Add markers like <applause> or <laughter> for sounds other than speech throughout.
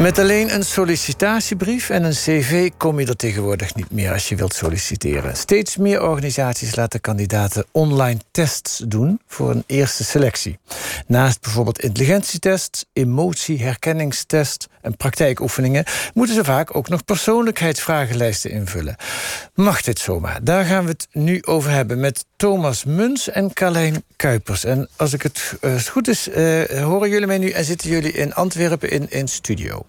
Met alleen een sollicitatiebrief en een cv kom je er tegenwoordig niet meer als je wilt solliciteren. Steeds meer organisaties laten kandidaten online tests doen voor een eerste selectie. Naast bijvoorbeeld intelligentietest, emotieherkenningstest en praktijkoefeningen moeten ze vaak ook nog persoonlijkheidsvragenlijsten invullen. Mag dit zomaar? Daar gaan we het nu over hebben met Thomas Muns en Carlijn Kuipers. En als ik het uh, goed is, uh, horen jullie mij nu en zitten jullie in Antwerpen in, in studio.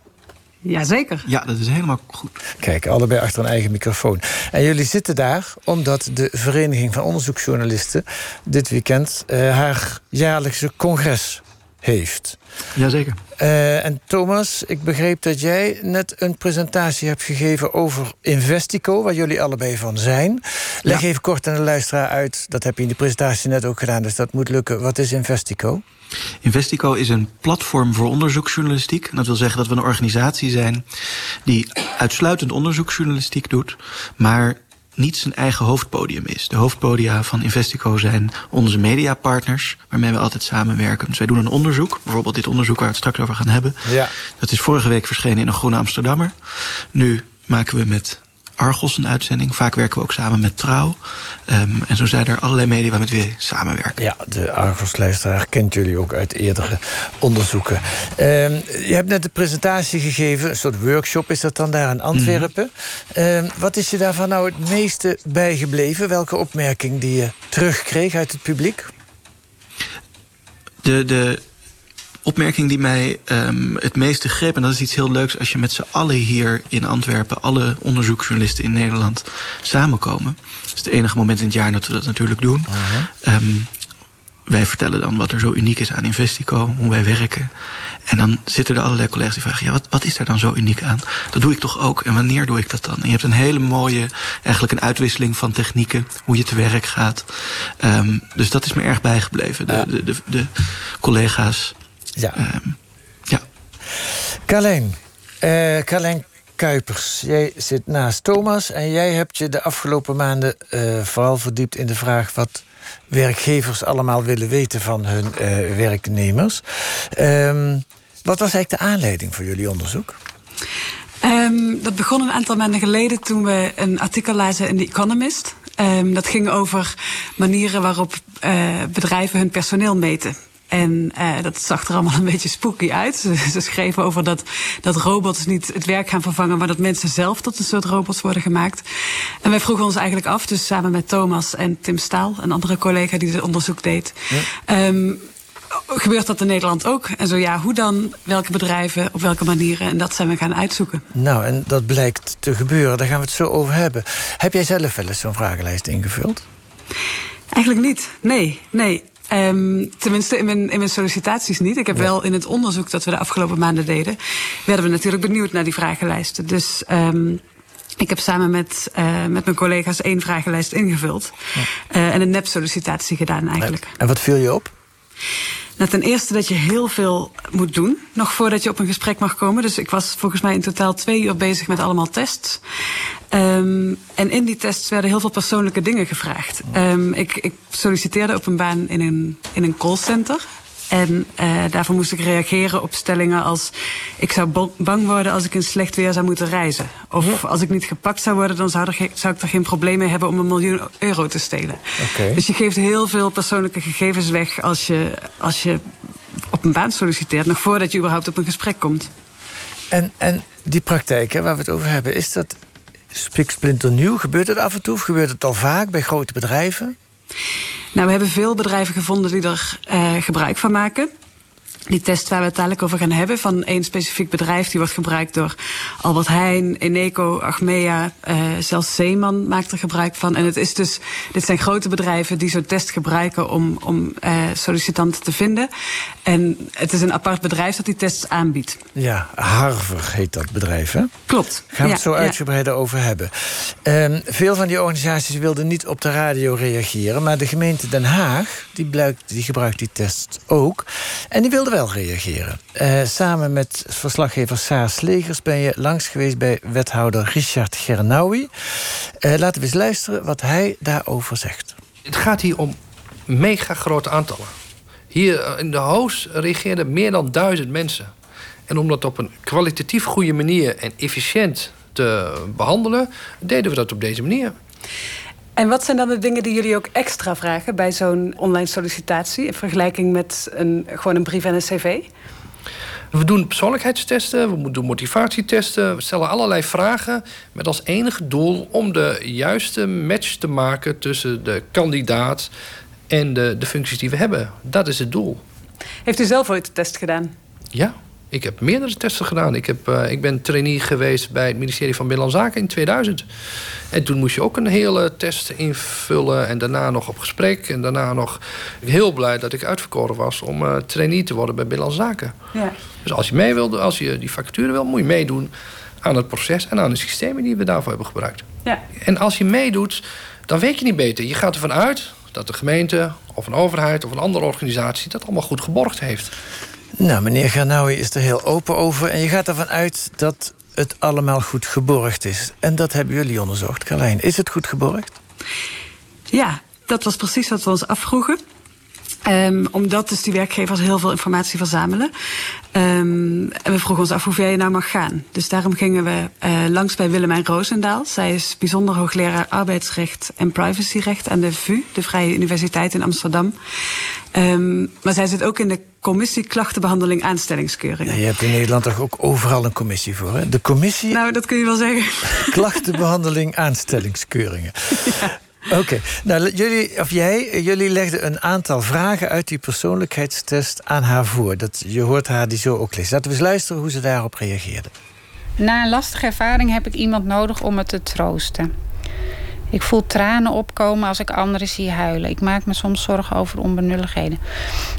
Jazeker. Ja, dat is helemaal goed. Kijk, allebei achter een eigen microfoon. En jullie zitten daar omdat de Vereniging van Onderzoeksjournalisten dit weekend uh, haar jaarlijkse congres heeft. Jazeker. Uh, en Thomas, ik begreep dat jij net een presentatie hebt gegeven over Investico, waar jullie allebei van zijn. Leg even kort aan de luisteraar uit, dat heb je in de presentatie net ook gedaan, dus dat moet lukken. Wat is Investico? Investico is een platform voor onderzoeksjournalistiek. Dat wil zeggen dat we een organisatie zijn die uitsluitend onderzoeksjournalistiek doet, maar niet zijn eigen hoofdpodium is. De hoofdpodia van Investico zijn onze mediapartners, waarmee we altijd samenwerken. Dus wij doen een onderzoek, bijvoorbeeld dit onderzoek waar we het straks over gaan hebben. Ja. Dat is vorige week verschenen in een Groene Amsterdammer. Nu maken we met Argos een uitzending. Vaak werken we ook samen met Trouw. Um, en zo zijn er allerlei media waarmee we samenwerken. Ja, de Argos-luisteraar kent jullie ook uit eerdere onderzoeken. Um, je hebt net de presentatie gegeven, een soort workshop is dat dan daar in Antwerpen. Mm -hmm. um, wat is je daarvan nou het meeste bijgebleven? Welke opmerking die je terugkreeg uit het publiek? De, de opmerking die mij um, het meeste greep, en dat is iets heel leuks als je met z'n allen hier in Antwerpen, alle onderzoeksjournalisten in Nederland, samenkomen. Dat is het enige moment in het jaar dat we dat natuurlijk doen. Uh -huh. um, wij vertellen dan wat er zo uniek is aan Investico, hoe wij werken. En dan zitten er allerlei collega's die vragen: ja, wat, wat is er dan zo uniek aan? Dat doe ik toch ook? En wanneer doe ik dat dan? En je hebt een hele mooie, eigenlijk een uitwisseling van technieken, hoe je te werk gaat. Um, dus dat is me erg bijgebleven. De, de, de collega's. Ja. Um, ja. Carlijn, uh, Carlijn Kuipers, jij zit naast Thomas en jij hebt je de afgelopen maanden uh, vooral verdiept in de vraag wat werkgevers allemaal willen weten van hun uh, werknemers. Um, wat was eigenlijk de aanleiding voor jullie onderzoek? Um, dat begon een aantal maanden geleden toen we een artikel lazen in The Economist. Um, dat ging over manieren waarop uh, bedrijven hun personeel meten. En uh, dat zag er allemaal een beetje spooky uit. Ze, <laughs> ze schreven over dat, dat robots niet het werk gaan vervangen, maar dat mensen zelf tot een soort robots worden gemaakt. En wij vroegen ons eigenlijk af, dus samen met Thomas en Tim Staal, een andere collega die dit onderzoek deed. Ja. Um, Gebeurt dat in Nederland ook? En zo ja, hoe dan? Welke bedrijven, op welke manieren? En dat zijn we gaan uitzoeken. Nou, en dat blijkt te gebeuren. Daar gaan we het zo over hebben. Heb jij zelf wel eens zo'n vragenlijst ingevuld? Eigenlijk niet. Nee, nee. Um, tenminste, in mijn, in mijn sollicitaties niet. Ik heb ja. wel in het onderzoek dat we de afgelopen maanden deden, werden we natuurlijk benieuwd naar die vragenlijsten. Dus um, ik heb samen met, uh, met mijn collega's één vragenlijst ingevuld. Ja. Uh, en een nep-sollicitatie gedaan eigenlijk. En wat viel je op? Nou, ten eerste dat je heel veel moet doen, nog voordat je op een gesprek mag komen. Dus ik was volgens mij in totaal twee uur bezig met allemaal tests. Um, en in die tests werden heel veel persoonlijke dingen gevraagd. Um, ik, ik solliciteerde op een baan in een, in een callcenter. En uh, daarvoor moest ik reageren op stellingen als... ik zou bang worden als ik in slecht weer zou moeten reizen. Of als ik niet gepakt zou worden... dan zou, er zou ik er geen probleem mee hebben om een miljoen euro te stelen. Okay. Dus je geeft heel veel persoonlijke gegevens weg... als je, als je op een baan solliciteert... nog voordat je überhaupt op een gesprek komt. En, en die praktijk hè, waar we het over hebben... is dat splinternieuw? Gebeurt het af en toe? Of gebeurt het al vaak bij grote bedrijven? Nou, we hebben veel bedrijven gevonden die er uh, gebruik van maken. Die test waar we het dadelijk over gaan hebben, van één specifiek bedrijf, die wordt gebruikt door Albert Heijn, Eneco, Achmea, uh, zelfs Zeeman maakt er gebruik van. En het is dus, dit zijn grote bedrijven die zo'n test gebruiken om, om uh, sollicitanten te vinden. En het is een apart bedrijf dat die tests aanbiedt. Ja, Harvard heet dat bedrijf, hè? Klopt. Gaan we het ja, zo uitgebreider ja. over hebben. Um, veel van die organisaties wilden niet op de radio reageren, maar de gemeente Den Haag, die, blijkt, die gebruikt die test ook. En die wilde wel reageren. Uh, samen met verslaggever Saas Legers ben je langs geweest bij wethouder Richard Gernaui. Uh, laten we eens luisteren wat hij daarover zegt. Het gaat hier om mega grote aantallen. Hier in de Hoos reageerden meer dan duizend mensen. En om dat op een kwalitatief goede manier en efficiënt te behandelen, deden we dat op deze manier. En wat zijn dan de dingen die jullie ook extra vragen bij zo'n online sollicitatie in vergelijking met een, gewoon een brief en een cv? We doen persoonlijkheidstesten, we doen motivatietesten. We stellen allerlei vragen met als enige doel om de juiste match te maken tussen de kandidaat en de, de functies die we hebben. Dat is het doel. Heeft u zelf ooit de test gedaan? Ja, ik heb meerdere testen gedaan. Ik, heb, uh, ik ben trainee geweest bij het ministerie van Binnenlandse Zaken in 2000. En toen moest je ook een hele test invullen. En daarna nog op gesprek. En daarna nog heel blij dat ik uitverkoren was om uh, trainee te worden bij Binnenlandse Zaken. Ja. Dus als je mee wilde, als je die vacature wil, moet je meedoen aan het proces en aan de systemen die we daarvoor hebben gebruikt. Ja. En als je meedoet, dan weet je niet beter. Je gaat ervan uit dat de gemeente of een overheid of een andere organisatie dat allemaal goed geborgd heeft. Nou, meneer Garnaui is er heel open over. En je gaat ervan uit dat het allemaal goed geborgd is. En dat hebben jullie onderzocht, Carlijn. Is het goed geborgd? Ja, dat was precies wat we ons afvroegen. Um, omdat dus die werkgevers heel veel informatie verzamelen. Um, en we vroegen ons af hoe ver je nou mag gaan. Dus daarom gingen we uh, langs bij Willemijn Roosendaal. Zij is bijzonder hoogleraar arbeidsrecht en privacyrecht aan de VU, de Vrije Universiteit in Amsterdam. Um, maar zij zit ook in de commissie klachtenbehandeling aanstellingskeuring. Ja, je hebt in Nederland toch ook overal een commissie voor, hè? De commissie... Nou, dat kun je wel zeggen. <laughs> Klachtenbehandeling aanstellingskeuringen. <laughs> Ja. <laughs> Oké, nou jullie, of jij, jullie legden een aantal vragen uit die persoonlijkheidstest aan haar voor. Dat, je hoort haar die zo ook lezen. Laten we eens luisteren hoe ze daarop reageerde. Na een lastige ervaring heb ik iemand nodig om me te troosten. Ik voel tranen opkomen als ik anderen zie huilen. Ik maak me soms zorgen over onbenulligheden.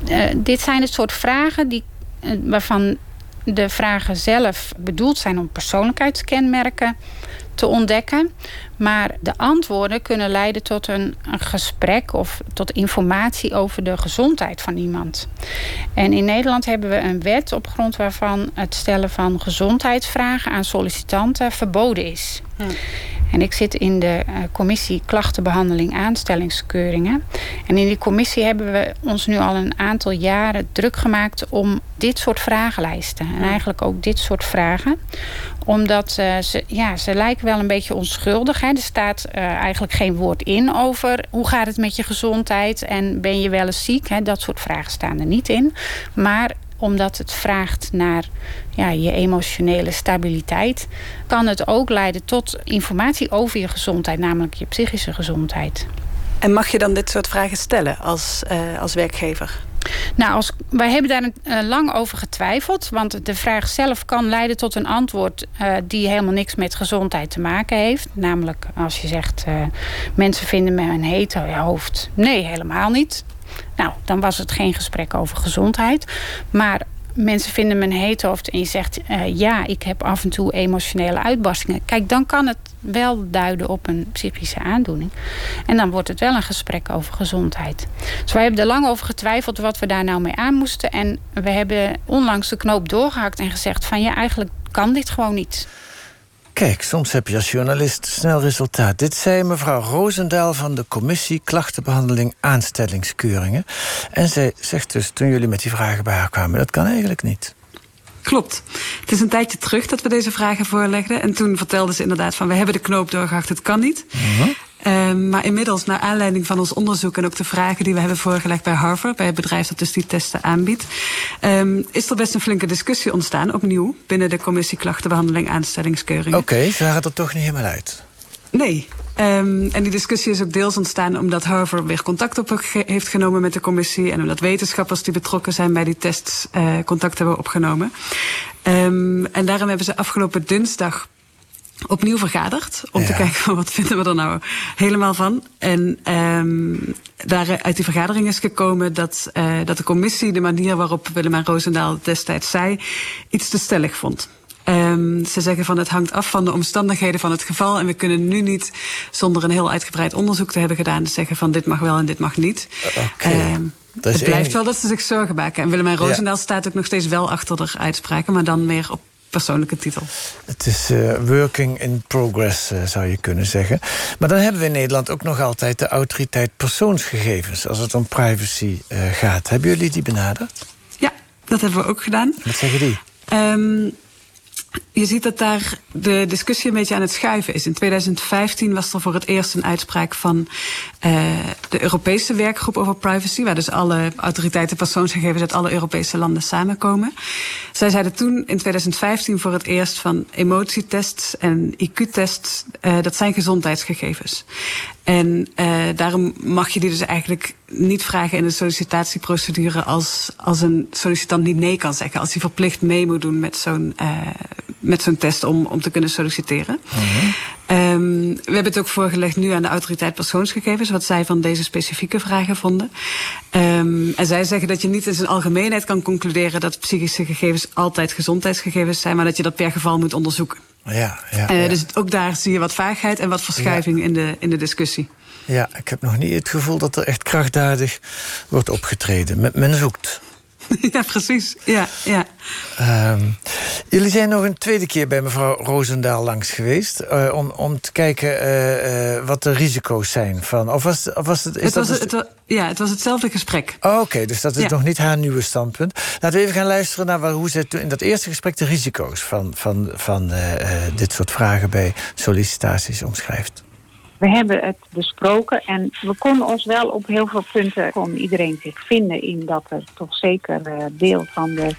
Uh, dit zijn het soort vragen die, uh, waarvan de vragen zelf bedoeld zijn om persoonlijkheidskenmerken te ontdekken. Maar de antwoorden kunnen leiden tot een, een, gesprek of tot informatie over de gezondheid van iemand. En in Nederland hebben we een wet op grond waarvan het stellen van gezondheidsvragen aan sollicitanten verboden is. Hm. En ik zit in de uh, commissie klachtenbehandeling aanstellingskeuringen. En in die commissie hebben we ons nu al een aantal jaren druk gemaakt om dit soort vragenlijsten. En eigenlijk ook dit soort vragen. Omdat uh, ze, ja, ze lijken wel een beetje onschuldig. Hè. Er staat uh, eigenlijk geen woord in over hoe gaat het met je gezondheid en ben je wel eens ziek. Hè. Dat soort vragen staan er niet in. Maar omdat het vraagt naar ja, je emotionele stabiliteit, kan het ook leiden tot informatie over je gezondheid, namelijk je psychische gezondheid. En mag je dan dit soort vragen stellen als, uh, als werkgever? Nou, als, wij hebben daar uh, lang over getwijfeld. Want de vraag zelf kan leiden tot een antwoord uh, die helemaal niks met gezondheid te maken heeft. Namelijk als je zegt, uh, mensen vinden me een hetero hoofd. Nee, helemaal niet. Nou, dan was het geen gesprek over gezondheid. Maar mensen vinden me een heet hoofd en je zegt... Uh, ja, ik heb af en toe emotionele uitbarstingen. Kijk, dan kan het wel duiden op een psychische aandoening. En dan wordt het wel een gesprek over gezondheid. Dus wij hebben er lang over getwijfeld wat we daar nou mee aan moesten. En we hebben onlangs de knoop doorgehakt en gezegd van... ja, eigenlijk kan dit gewoon niet. Kijk, soms heb je als journalist snel resultaat. Dit zei mevrouw Roosendaal van de commissie Klachtenbehandeling Aanstellingskeuringen. En zij zegt dus toen jullie met die vragen bij haar kwamen: dat kan eigenlijk niet. Klopt. Het is een tijdje terug dat we deze vragen voorlegden. En toen vertelde ze inderdaad van we hebben de knoop doorgehakt, het kan niet. -huh. Um, maar inmiddels, naar aanleiding van ons onderzoek en ook de vragen die we hebben voorgelegd bij Harvard, bij het bedrijf dat dus die testen aanbiedt, um, is er best een flinke discussie ontstaan, opnieuw, binnen de commissie klachtenbehandeling aanstellingskeuring. Oké, okay, ze er toch niet helemaal uit. Nee. Um, en die discussie is ook deels ontstaan omdat Harvard weer contact op heeft genomen met de commissie. En omdat wetenschappers die betrokken zijn bij die tests uh, contact hebben opgenomen. Um, en daarom hebben ze afgelopen dinsdag opnieuw vergaderd. Om ja. te kijken van wat vinden we er nou helemaal van. En um, daar uit die vergadering is gekomen dat, uh, dat de commissie de manier waarop Willem Roosendaal destijds zei, iets te stellig vond. Um, ze zeggen van het hangt af van de omstandigheden van het geval. En we kunnen nu niet, zonder een heel uitgebreid onderzoek te hebben gedaan, zeggen van dit mag wel en dit mag niet. Okay. Um, het blijft een... wel dat ze zich zorgen maken. En Willem Roosendaal ja. staat ook nog steeds wel achter de uitspraken, maar dan meer op persoonlijke titel. Het is uh, working in progress, uh, zou je kunnen zeggen. Maar dan hebben we in Nederland ook nog altijd de autoriteit persoonsgegevens... als het om privacy uh, gaat. Hebben jullie die benaderd? Ja, dat hebben we ook gedaan. Wat zeggen die? Ehm, je ziet dat daar de discussie een beetje aan het schuiven is. In 2015 was er voor het eerst een uitspraak van uh, de Europese werkgroep over privacy, waar dus alle autoriteiten persoonsgegevens uit alle Europese landen samenkomen. Zij zeiden toen in 2015 voor het eerst van emotietests en IQ-tests, uh, dat zijn gezondheidsgegevens. En uh, daarom mag je die dus eigenlijk niet vragen in de sollicitatieprocedure als, als een sollicitant niet nee kan zeggen. Als hij verplicht mee moet doen met zo'n uh, met zo'n test om, om te kunnen solliciteren. Uh-huh. Um, we hebben het ook voorgelegd nu aan de autoriteit persoonsgegevens, wat zij van deze specifieke vragen vonden. Um, en zij zeggen dat je niet in zijn algemeenheid kan concluderen dat psychische gegevens altijd gezondheidsgegevens zijn, maar dat je dat per geval moet onderzoeken. Ja, ja, uh, Dus ook daar zie je wat vaagheid en wat verschuiving ja. in, de, in de discussie. Ja, ik heb nog niet het gevoel dat er echt krachtdadig wordt opgetreden. Men zoekt. <laughs> Ja, precies. Ja, ja. Um, jullie zijn nog een tweede keer bij mevrouw Roosendaal langs geweest... Uh, om, om te kijken uh, uh, wat de risico's zijn van... Of was, of was het, is het, was, dus... het ja, het was hetzelfde gesprek. Oh, Oké, okay, dus dat is ja. nog niet haar nieuwe standpunt. Laten we even gaan luisteren naar waar, hoe ze in dat eerste gesprek... de risico's van, van, van dit soort vragen bij sollicitaties omschrijft. We hebben het besproken en we konden ons wel op heel veel punten kon iedereen zich vinden in dat er toch zeker uh, deel van de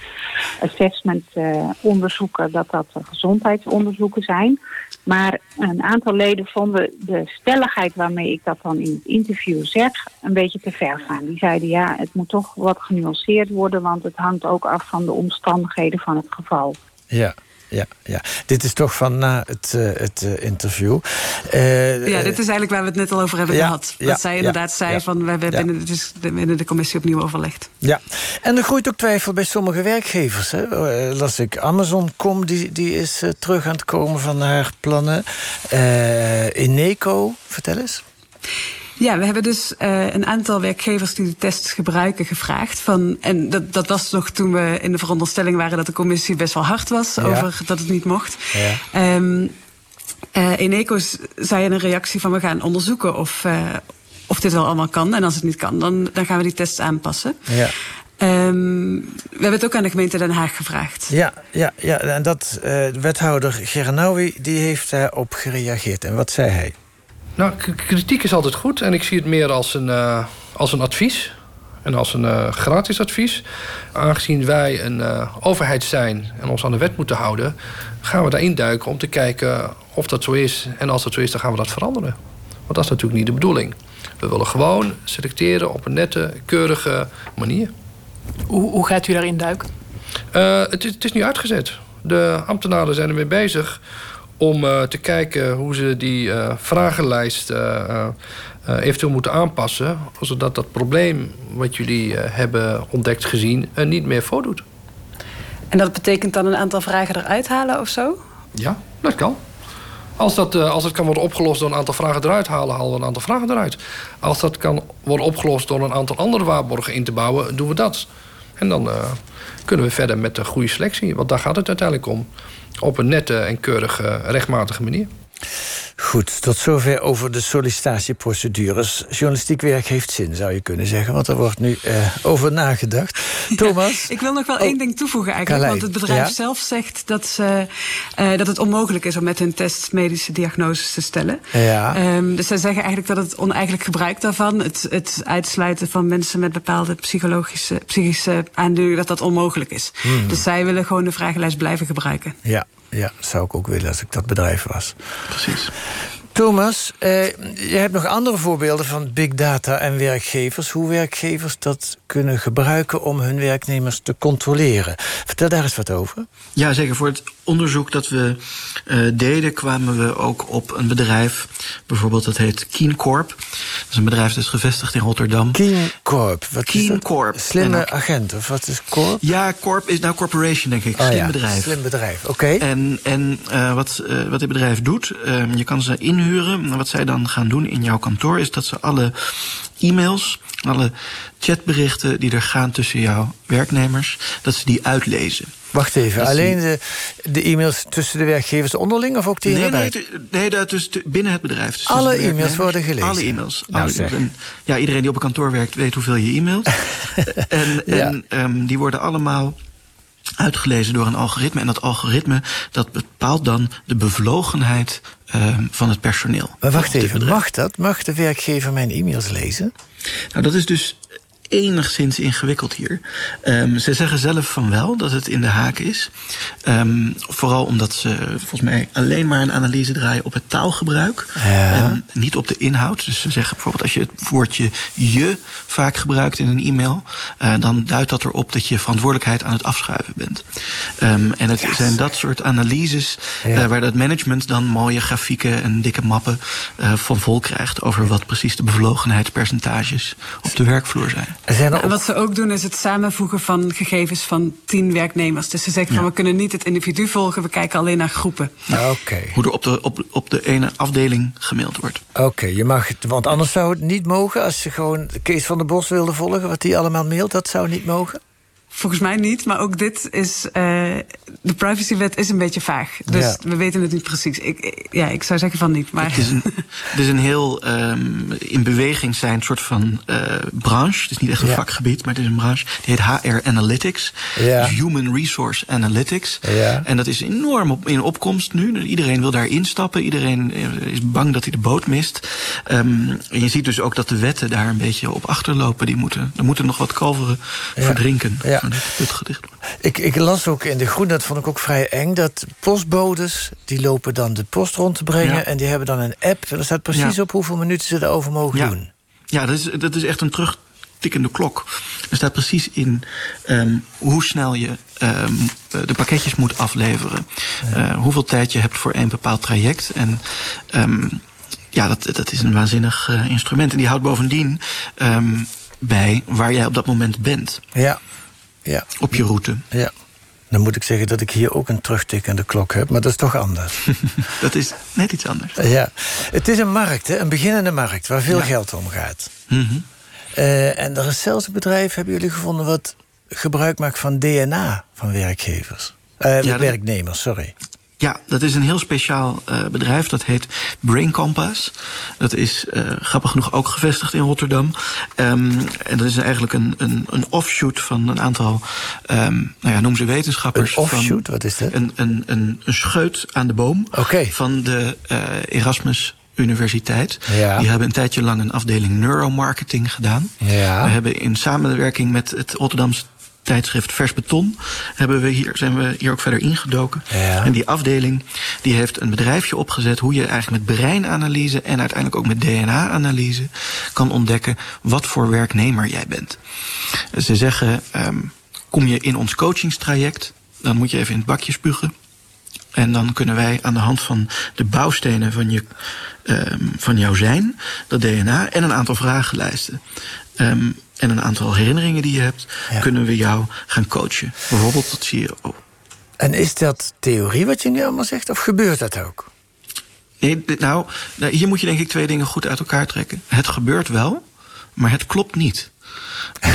assessment uh, onderzoeken dat dat gezondheidsonderzoeken zijn. Maar een aantal leden vonden de stelligheid waarmee ik dat dan in het interview zeg een beetje te ver gaan. Die zeiden ja, het moet toch wat genuanceerd worden, want het hangt ook af van de omstandigheden van het geval. Ja ja, ja. Dit is toch van na het, uh, het uh, interview. Uh, ja, dit is eigenlijk waar we het net al over hebben ja, gehad. Dat ja, zij inderdaad ja, zei van we hebben binnen, de, dus binnen de commissie opnieuw overlegd. Ja, en er groeit ook twijfel bij sommige werkgevers. Hè. Las ik Amazon.com, die, die is terug aan het komen van haar plannen. Eneco, vertel eens. Ja, we hebben dus uh, een aantal werkgevers die de tests gebruiken gevraagd. Van, en dat, dat was nog toen we in de veronderstelling waren dat de commissie best wel hard was ja. over dat het niet mocht. Ja. Um, uh, Eneco zei in een reactie van we gaan onderzoeken of, uh, of dit wel allemaal kan. En als het niet kan, dan, dan gaan we die tests aanpassen. Ja. Um, we hebben het ook aan de gemeente Den Haag gevraagd. Ja, ja, ja en dat uh, wethouder Geranawi die heeft daarop gereageerd. En wat zei hij? Nou, kritiek is altijd goed en ik zie het meer als een, uh, als een advies. En als een uh, gratis advies. Aangezien wij een uh, overheid zijn en ons aan de wet moeten houden, gaan we daarin duiken om te kijken of dat zo is. En als dat zo is, dan gaan we dat veranderen. Want dat is natuurlijk niet de bedoeling. We willen gewoon selecteren op een nette, keurige manier. Hoe, hoe gaat u daarin duiken? het, is, het is nu uitgezet. De ambtenaren zijn ermee bezig om uh, te kijken hoe ze die uh, vragenlijst uh, eventueel moeten aanpassen... zodat dat probleem wat jullie hebben ontdekt gezien niet meer voordoet. En dat betekent dan een aantal vragen eruit halen of zo? Ja, dat kan. Als, dat, als het kan worden opgelost door een aantal vragen eruit halen, halen we een aantal vragen eruit. Als dat kan worden opgelost door een aantal andere waarborgen in te bouwen, doen we dat. En dan kunnen we verder met de goede selectie. Want daar gaat het uiteindelijk om op een nette en keurige, rechtmatige manier. Goed, tot zover over de sollicitatieprocedures. Journalistiek werk heeft zin, zou je kunnen zeggen, want er wordt nu uh, over nagedacht. Thomas? Ja, ik wil nog wel oh, één ding toevoegen eigenlijk, want het bedrijf ja? zelf zegt dat, ze, uh, dat het onmogelijk is om met hun test medische diagnoses te stellen. Ja. Um, dus zij zeggen eigenlijk dat het oneigenlijk gebruik daarvan, het, het uitsluiten van mensen met bepaalde psychologische, psychische aandoeningen, dat dat onmogelijk is. Hmm. Dus zij willen gewoon de vragenlijst blijven gebruiken. Ja. Ja, zou ik ook willen als ik dat bedrijf was. Precies. Thomas, eh, je hebt nog andere voorbeelden van big data en werkgevers. Hoe werkgevers dat kunnen gebruiken om hun werknemers te controleren. Vertel daar eens wat over. Ja, zeker. Voor het onderzoek dat we uh, deden, kwamen we ook op een bedrijf. Bijvoorbeeld, dat heet Keencorp. Dat is een bedrijf dat is gevestigd in Rotterdam. Keencorp, wat is dat? Corp. Slimme agent, of wat is Corp? Ja, Corp is nou corporation, denk ik. Oh, Slim ja. bedrijf. Slim bedrijf, oké. Okay. En, en uh, wat, uh, wat dit bedrijf doet, uh, je kan ze inhuren. Wat zij dan gaan doen in jouw kantoor, is dat ze alle e-mails, alle chatberichten die er gaan tussen jouw werknemers, dat ze die uitlezen. Wacht even, alleen de, de e-mails tussen de werkgevers onderling of ook die nee, erbij? Nee, nee dat dus binnen het bedrijf. Dus alle e-mails worden gelezen? Alle e-mails. Nou, alle ja, iedereen die op een kantoor werkt weet hoeveel je e-mails. <laughs> en ja. en um, die worden allemaal uitgelezen door een algoritme. En dat algoritme dat bepaalt dan de bevlogenheid uh, van het personeel. Maar wacht even, mag dat? Mag de werkgever mijn e-mails lezen? Nou, dat is dus enigszins ingewikkeld hier. Um, ze zeggen zelf van wel dat het in de haak is. Um, vooral omdat ze volgens mij alleen maar een analyse draaien op het taalgebruik. Ja. En niet op de inhoud. Dus ze zeggen bijvoorbeeld als je het woordje je vaak gebruikt in een e-mail. Uh, dan duidt dat erop dat je verantwoordelijkheid aan het afschuiven bent. En het yes. zijn dat soort analyses ja. uh, waar dat management dan mooie grafieken en dikke mappen uh, van vol krijgt. Over wat precies de bevlogenheidspercentages op de werkvloer zijn. En op... wat ze ook doen is het samenvoegen van gegevens van tien werknemers. Dus ze zeggen ja. van we kunnen niet het individu volgen, we kijken alleen naar groepen. Oké. Okay. Hoe er op de, op, op de ene afdeling gemaild wordt. Oké, okay, je mag het, want anders zou het niet mogen als je gewoon Kees van der Bos wilde volgen, wat die allemaal mailt, dat zou niet mogen? Volgens mij niet, maar ook dit is. Uh, de privacywet is een beetje vaag. Dus ja. we weten het niet precies. Ik, ja, ik zou zeggen van niet. Maar... Het, is een, het is een heel um, in beweging zijn soort van uh, branche. Het is niet echt een ja. vakgebied, maar het is een branche. Die heet HR Analytics. Ja. Dus Human Resource Analytics. Ja. En dat is enorm op, in opkomst nu. Iedereen wil daar instappen. Iedereen is bang dat hij de boot mist. Um, en je ziet dus ook dat de wetten daar een beetje op achterlopen. Die moeten, er moeten nog wat kalveren verdrinken. Ja. Het gedicht ik, ik las ook in de Groen, dat vond ik ook vrij eng... dat postbodes, die lopen dan de post rond te brengen... Ja. en die hebben dan een app. En er staat precies Ja. op hoeveel minuten ze erover mogen Ja. doen. Ja, dat is, dat is echt een terugtikkende klok. Er staat precies in um, hoe snel je um, de pakketjes moet afleveren. Uh, hoeveel tijd je hebt voor één bepaald traject. En um, ja, dat, dat is een waanzinnig uh, instrument. En die houdt bovendien um, bij waar jij op dat moment bent. Ja, ja, Op je route. ja. Dan moet ik zeggen dat ik hier ook een terugtikkende klok heb, maar dat is toch anders. <laughs> Dat is net iets anders. ja. Het is een markt, hè? een beginnende markt, waar veel Ja. geld om gaat. Mhm. Eh, en er is zelfs een bedrijf, hebben jullie gevonden, wat gebruik maakt van DNA van werkgevers. Dat- werknemers, sorry. Ja, dat is een heel speciaal uh, bedrijf. Dat heet Brain Compass. Dat is uh, grappig genoeg ook gevestigd in Rotterdam. Um, en dat is eigenlijk een, een, een offshoot van een aantal, um, nou ja, noem ze wetenschappers. Een offshoot, wat is dat? Een, een, een, een scheut aan de boom van de uh, Erasmus Universiteit. Ja. Die hebben een tijdje lang een afdeling neuromarketing gedaan. Ja. We hebben in samenwerking met het Rotterdamse tijdschrift Vers Beton hebben we hier, zijn we hier ook verder ingedoken. Ja. En die afdeling die heeft een bedrijfje opgezet hoe je eigenlijk met breinanalyse en uiteindelijk ook met DNA-analyse kan ontdekken wat voor werknemer jij bent. Ze zeggen, um, kom je in ons coachingstraject, dan moet je even in het bakje spugen. En dan kunnen wij aan de hand van de bouwstenen van, je, um, van jouw zijn, dat DNA en een aantal vragenlijsten. Um, en een aantal herinneringen die je hebt, Ja. kunnen we jou gaan coachen. Bijvoorbeeld tot CEO. En is dat theorie wat je nu allemaal zegt, of gebeurt dat ook? Nee, nou, nou, hier moet je denk ik twee dingen goed uit elkaar trekken. Het gebeurt wel, maar het klopt niet.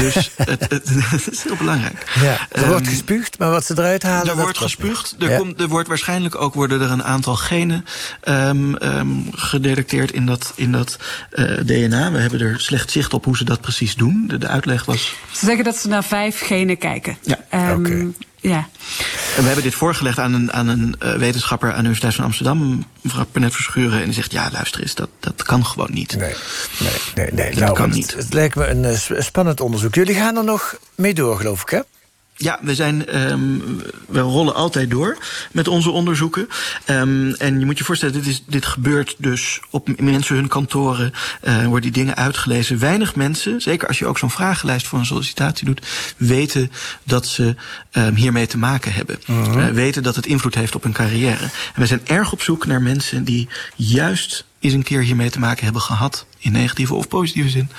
Dus het, het, <laughs> het is heel belangrijk. Ja, er Ehm, wordt gespuugd, maar wat ze eruit halen... Er dat wordt gespuugd. Er, Ja. komt, er wordt waarschijnlijk ook worden er een aantal genen um, um, gedetecteerd in dat, in dat uh, DNA. We hebben er slecht zicht op hoe ze dat precies doen. De, de uitleg was. Ze zeggen dat ze naar vijf genen kijken. Ja. Ehm, Oké. Ja. En we hebben dit voorgelegd aan een, aan een uh, wetenschapper aan de Universiteit van Amsterdam, mevrouw Pernet Verschuren. En die zegt: Ja, luister eens, dat, dat kan gewoon niet. Nee, nee, nee. nee. Dat Nou, kan het, niet. Het lijkt me een uh, spannend onderzoek. Jullie gaan er nog mee door, geloof ik, hè? Ja, we, zijn, um, we rollen altijd door met onze onderzoeken. Um, en je moet je voorstellen, dit, is, dit gebeurt dus op mensen hun kantoren. Uh, worden die dingen uitgelezen. Weinig mensen, zeker als je ook zo'n vragenlijst voor een sollicitatie doet... weten dat ze um, hiermee te maken hebben. Uh -huh. uh, weten dat het invloed heeft op hun carrière. En we zijn erg op zoek naar mensen die juist eens een keer hiermee te maken hebben gehad. In negatieve of positieve zin.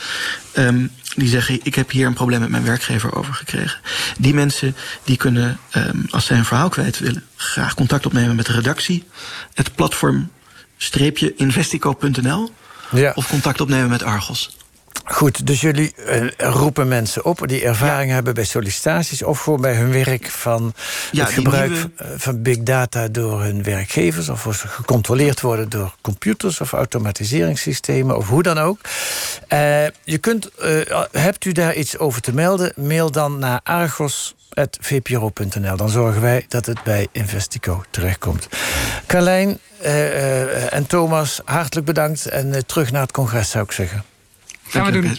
Um, die zeggen, ik heb hier een probleem met mijn werkgever over gekregen. Die mensen die kunnen, um, als zij een verhaal kwijt willen... graag contact opnemen met de redactie. Het platform-investico.nl. Ja. Of contact opnemen met Argos. Goed, dus jullie uh, roepen mensen op die ervaring hebben bij sollicitaties of gewoon bij hun werk van Ja, het gebruik nieuwe- van big data door hun werkgevers of als ze gecontroleerd worden door computers of automatiseringssystemen of hoe dan ook. Eh, je kunt, eh, hebt u daar iets over te melden? Mail dan naar argos.vpro.nl. Dan zorgen wij dat het bij Investico terechtkomt. Carlijn eh, eh, en Thomas, hartelijk bedankt en eh, terug naar het congres zou ik zeggen. Gaan we doen.